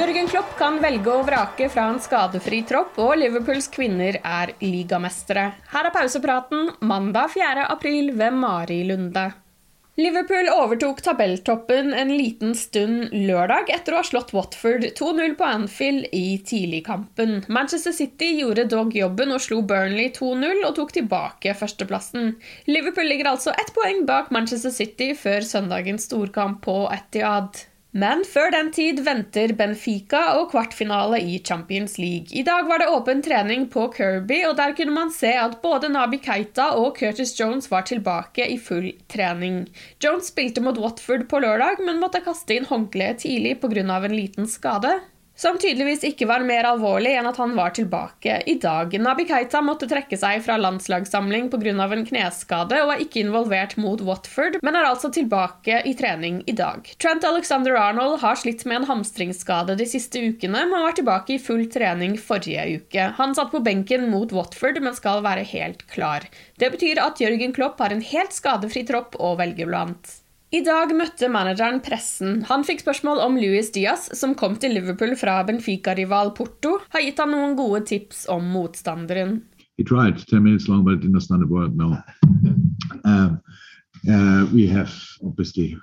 Jørgen Klopp kan velge og vrake fra en skadefri tropp, og Liverpools kvinner er ligamestere. Her er pausepraten mandag 4. april ved Mari Lunde. Liverpool overtok tabelltoppen en liten stund lørdag etter å ha slått Watford 2-0 på Anfield i tidligkampen. Manchester City gjorde dog jobben og slo Burnley 2-0 og tok tilbake førsteplassen. Liverpool ligger altså ett poeng bak Manchester City før søndagens storkamp på Etihad. Men før den tid venter Benfica og kvartfinale i Champions League. I dag var det åpen trening på Kirby, og der kunne man se at både Nabi Keita og Curtis Jones var tilbake i full trening. Jones spilte mot Watford på lørdag, men måtte kaste inn håndkleet tidlig pga. en liten skade. Som tydeligvis ikke var mer alvorlig enn at han var tilbake i dag. Nabi Keita måtte trekke seg fra landslagssamling pga. en kneskade og er ikke involvert mot Watford, men er altså tilbake i trening i dag. Trent Alexander Arnold har slitt med en hamstringsskade de siste ukene, men var tilbake i full trening forrige uke. Han satt på benken mot Watford, men skal være helt klar. Det betyr at Jørgen Klopp har en helt skadefri tropp å velge blant. I dag møtte manageren pressen. Han fikk spørsmål om Luis Diaz, som kom til Liverpool fra Benfica-rival Porto, har gitt han noen gode tips om motstanderen. He tried 10 minutes long, but didn't understand a word, no. Um, uh, we have, obviously,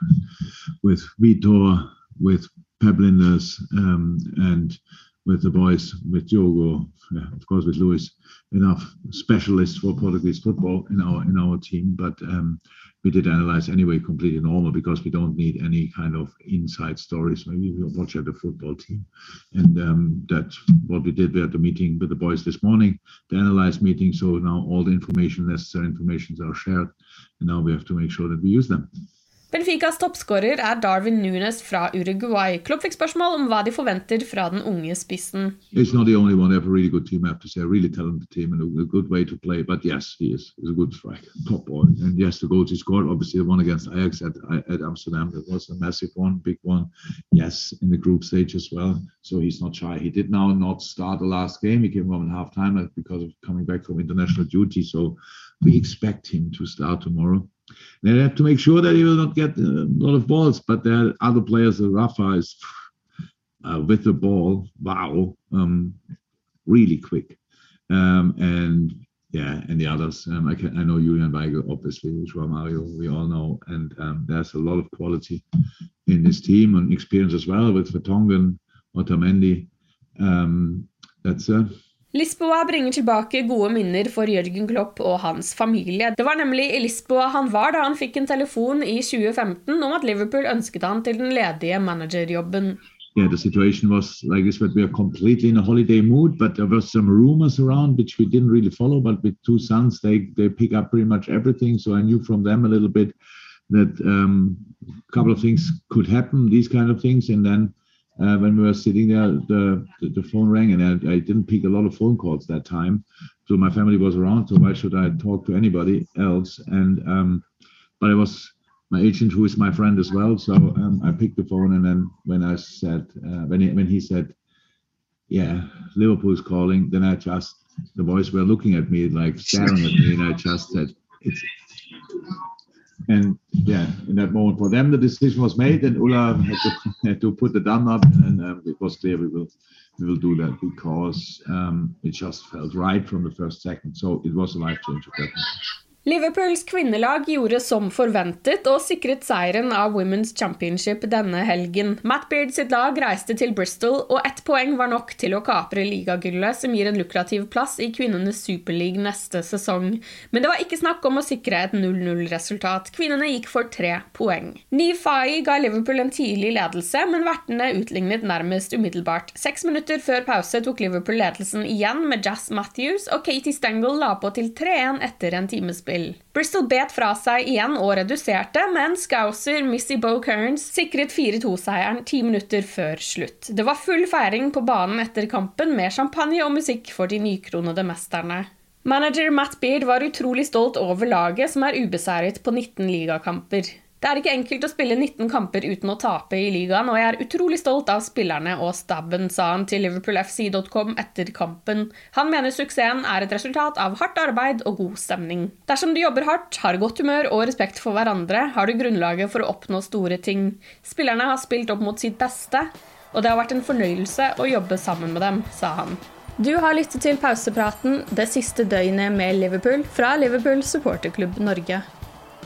with Vitor, with Pep Linders, um, and with the boys, with Diogo, yeah, of course, with Luis, enough specialists for Portuguese football in our in our team. But um, we did analyze anyway completely normal because we don't need any kind of inside stories. Maybe we watch at the football team, and um, that's what we did. We had the meeting with the boys this morning, the analyze meeting. So now all the information, necessary informations are shared, and now we have to make sure that we use them. Benficas toppskårer er Darwin Núñez fra Uruguay. Klopp fikk spørsmål om hva de forventer fra den unge spissen. Really say. Really talented team and a, a good way to play. But yes, he is a good striker, top boy. And yes, the goals he scored, obviously the one against Ajax at, Amsterdam, was a massive one, big one. Yes, in the group stage as well. So he's not shy. He did now not start the last game. He came in half time because of coming back from international duty. So we expect him to start tomorrow. They have to make sure that he will not get a lot of balls, but there are other players. Rafa is uh, with the ball, wow, um, really quick, um, and yeah, and the others. Um, I, can, I know Julian Weigl, obviously, Joao Mario, we all know, and um, there's a lot of quality in this team and experience as well with Vertonghen, Otamendi. Um, that's uh, Lisboa bringer tilbake gode minner for Jørgen Klopp og hans familie. Det var nemlig i Lisboa han var da han fikk en telefon i 2015 om at Liverpool ønsket han til den ledige managerjobben. yeah, the situation was like this, but we are completely in a holiday mood. But there were some rumors around which we didn't really follow. But with two sons, they they pick up pretty much everything. So I knew from them a little bit that um, a couple of things could happen, these kind of things, and then uh, when we were sitting there, the, the, phone rang, and I, I, didn't pick a lot of phone calls that time. So my family was around, so why should I talk to anybody else? And um, but I was my agent, who is my friend as well. So um, I picked the phone, and then when I said uh, when he, when he said, "Yeah, Liverpool's calling," then I just the boys were looking at me like staring at me, and I just said, "It's." And yeah, in that moment, for them, the decision was made, and Ulla had to, had to put the thumb up, and um, it was clear we will we will do that because um, it just felt right from the first second. So it was a life changer. Definitely. Liverpools kvinnelag gjorde som forventet og sikret seieren av Women's Championship denne helgen. Matt Beard sitt lag reiste til Bristol, og ett poeng var nok til å kapre ligagullet, som gir en lukrativ plass i kvinnenes superleague neste sesong. Men det var ikke snakk om å sikre et 0-0-resultat. Kvinnene gikk for tre poeng. Nifai ga Liverpool en tidlig ledelse, men vertene utlignet nærmest umiddelbart. Seks minutter før pause tok Liverpool ledelsen igjen med Jazz Matthews, og Katie Stengel la på til 3-1 etter en timespill spill. Bristol bet fra seg igjen og reduserte, men Scouser Missy Bo Kearns sikret 4-2-seieren ti minutter før slutt. Det var full feiring på banen etter kampen med champagne og musikk for de nykronede mesterne. Manager Matt Beard var utrolig stolt over laget, som er ubeseiret på 19 ligakamper. Det er ikke enkelt å spille 19 kamper uten å tape i ligaen, og jeg er utrolig stolt av spillerne og staben, sa han til liverpoolfc.com etter kampen. Han mener suksessen er et resultat av hardt arbeid og god stemning. Dersom du jobber hardt, har godt humør og respekt for hverandre, har du grunnlaget for å oppnå store ting. Spillerne har spilt opp mot sitt beste, og det har vært en fornøyelse å jobbe sammen med dem, sa han. Du har lyttet til pausepraten det siste døgnet med Liverpool fra Liverpool supporterklubb Norge.